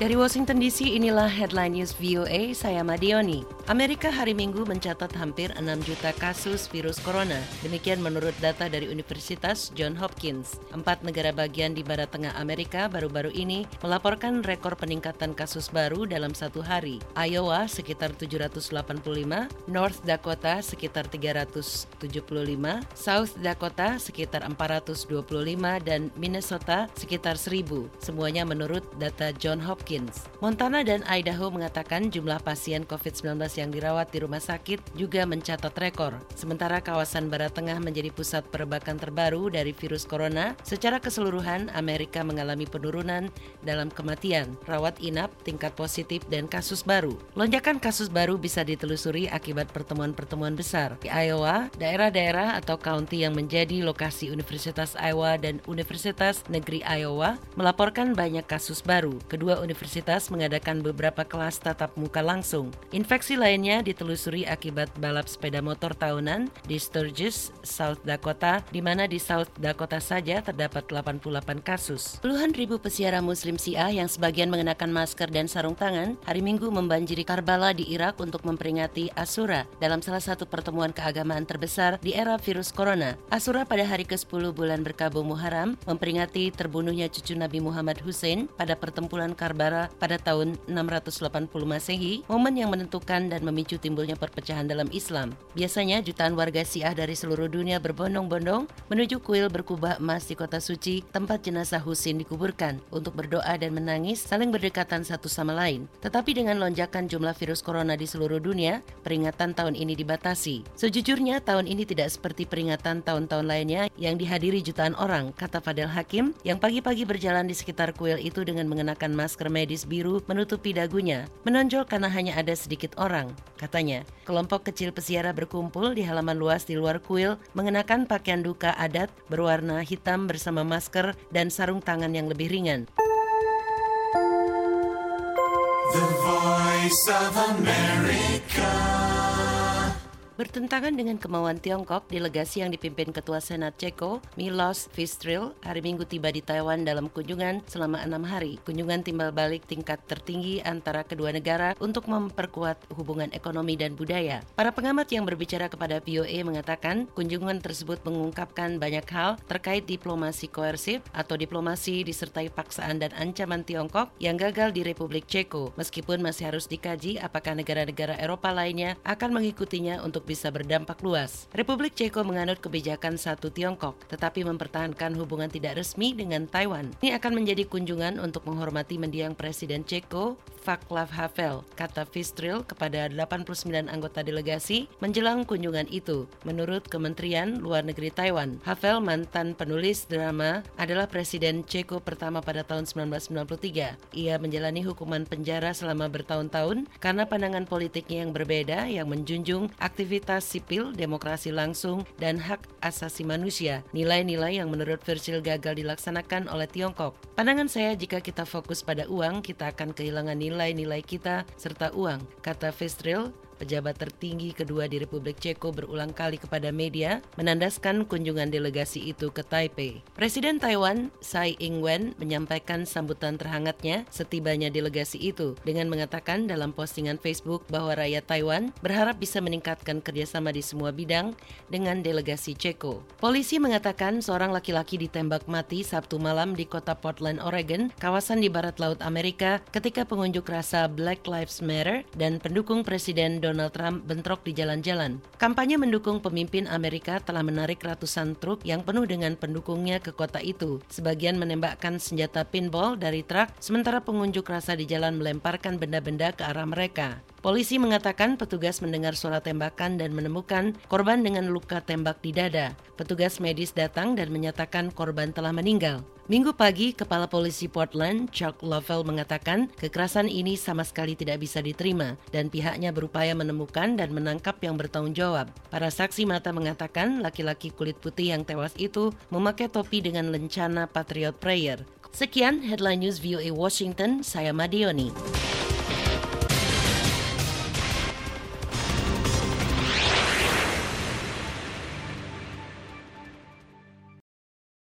Dari Washington DC, inilah headline news VOA, saya Madioni. Amerika hari Minggu mencatat hampir 6 juta kasus virus corona. Demikian menurut data dari Universitas John Hopkins. Empat negara bagian di barat tengah Amerika baru-baru ini melaporkan rekor peningkatan kasus baru dalam satu hari. Iowa sekitar 785, North Dakota sekitar 375, South Dakota sekitar 425, dan Minnesota sekitar 1000. Semuanya menurut data John Hopkins. Hopkins. Montana dan Idaho mengatakan jumlah pasien COVID-19 yang dirawat di rumah sakit juga mencatat rekor. Sementara kawasan Barat Tengah menjadi pusat perebakan terbaru dari virus corona, secara keseluruhan Amerika mengalami penurunan dalam kematian, rawat inap, tingkat positif, dan kasus baru. Lonjakan kasus baru bisa ditelusuri akibat pertemuan-pertemuan besar. Di Iowa, daerah-daerah atau county yang menjadi lokasi Universitas Iowa dan Universitas Negeri Iowa melaporkan banyak kasus baru. Kedua universitas universitas mengadakan beberapa kelas tatap muka langsung. Infeksi lainnya ditelusuri akibat balap sepeda motor tahunan di Sturgis, South Dakota, di mana di South Dakota saja terdapat 88 kasus. Puluhan ribu peziarah muslim Syiah yang sebagian mengenakan masker dan sarung tangan hari Minggu membanjiri Karbala di Irak untuk memperingati Asura dalam salah satu pertemuan keagamaan terbesar di era virus corona. Asura pada hari ke-10 bulan berkabung Muharram memperingati terbunuhnya cucu Nabi Muhammad Hussein pada pertempuran Karbala pada tahun 680 Masehi, momen yang menentukan dan memicu timbulnya perpecahan dalam Islam. Biasanya jutaan warga Syiah dari seluruh dunia berbondong-bondong menuju kuil berkubah emas di kota suci tempat jenazah Husin dikuburkan untuk berdoa dan menangis saling berdekatan satu sama lain. Tetapi dengan lonjakan jumlah virus corona di seluruh dunia, peringatan tahun ini dibatasi. Sejujurnya tahun ini tidak seperti peringatan tahun-tahun lainnya yang dihadiri jutaan orang, kata Fadel Hakim yang pagi-pagi berjalan di sekitar kuil itu dengan mengenakan masker medis biru menutupi dagunya, menonjol karena hanya ada sedikit orang. Katanya, kelompok kecil peziarah berkumpul di halaman luas di luar kuil mengenakan pakaian duka adat berwarna hitam bersama masker dan sarung tangan yang lebih ringan. The Voice of America. Bertentangan dengan kemauan Tiongkok, delegasi yang dipimpin Ketua Senat Ceko, Milos Fistril, hari Minggu tiba di Taiwan dalam kunjungan selama enam hari. Kunjungan timbal balik tingkat tertinggi antara kedua negara untuk memperkuat hubungan ekonomi dan budaya. Para pengamat yang berbicara kepada VOA mengatakan kunjungan tersebut mengungkapkan banyak hal terkait diplomasi koersif atau diplomasi disertai paksaan dan ancaman Tiongkok yang gagal di Republik Ceko, meskipun masih harus dikaji apakah negara-negara Eropa lainnya akan mengikutinya untuk bisa berdampak luas. Republik Ceko menganut kebijakan satu Tiongkok, tetapi mempertahankan hubungan tidak resmi dengan Taiwan. Ini akan menjadi kunjungan untuk menghormati mendiang Presiden Ceko, Vaclav Havel, kata Fistril kepada 89 anggota delegasi menjelang kunjungan itu. Menurut Kementerian Luar Negeri Taiwan, Havel mantan penulis drama adalah Presiden Ceko pertama pada tahun 1993. Ia menjalani hukuman penjara selama bertahun-tahun karena pandangan politiknya yang berbeda yang menjunjung aktivitas sipil, demokrasi langsung, dan hak asasi manusia, nilai-nilai yang menurut Virgil gagal dilaksanakan oleh Tiongkok. Pandangan saya jika kita fokus pada uang, kita akan kehilangan nilai-nilai kita serta uang, kata Virgil pejabat tertinggi kedua di Republik Ceko berulang kali kepada media menandaskan kunjungan delegasi itu ke Taipei. Presiden Taiwan Tsai Ing-wen menyampaikan sambutan terhangatnya setibanya delegasi itu dengan mengatakan dalam postingan Facebook bahwa rakyat Taiwan berharap bisa meningkatkan kerjasama di semua bidang dengan delegasi Ceko. Polisi mengatakan seorang laki-laki ditembak mati Sabtu malam di kota Portland, Oregon, kawasan di barat laut Amerika ketika pengunjuk rasa Black Lives Matter dan pendukung Presiden Donald Donald Trump bentrok di jalan-jalan. Kampanye mendukung pemimpin Amerika telah menarik ratusan truk yang penuh dengan pendukungnya ke kota itu. Sebagian menembakkan senjata pinball dari truk, sementara pengunjuk rasa di jalan melemparkan benda-benda ke arah mereka. Polisi mengatakan petugas mendengar suara tembakan dan menemukan korban dengan luka tembak di dada. Petugas medis datang dan menyatakan korban telah meninggal. Minggu pagi, Kepala Polisi Portland, Chuck Lovell mengatakan kekerasan ini sama sekali tidak bisa diterima dan pihaknya berupaya menemukan dan menangkap yang bertanggung jawab. Para saksi mata mengatakan laki-laki kulit putih yang tewas itu memakai topi dengan lencana Patriot Prayer. Sekian headline news VOA Washington, saya Madioni.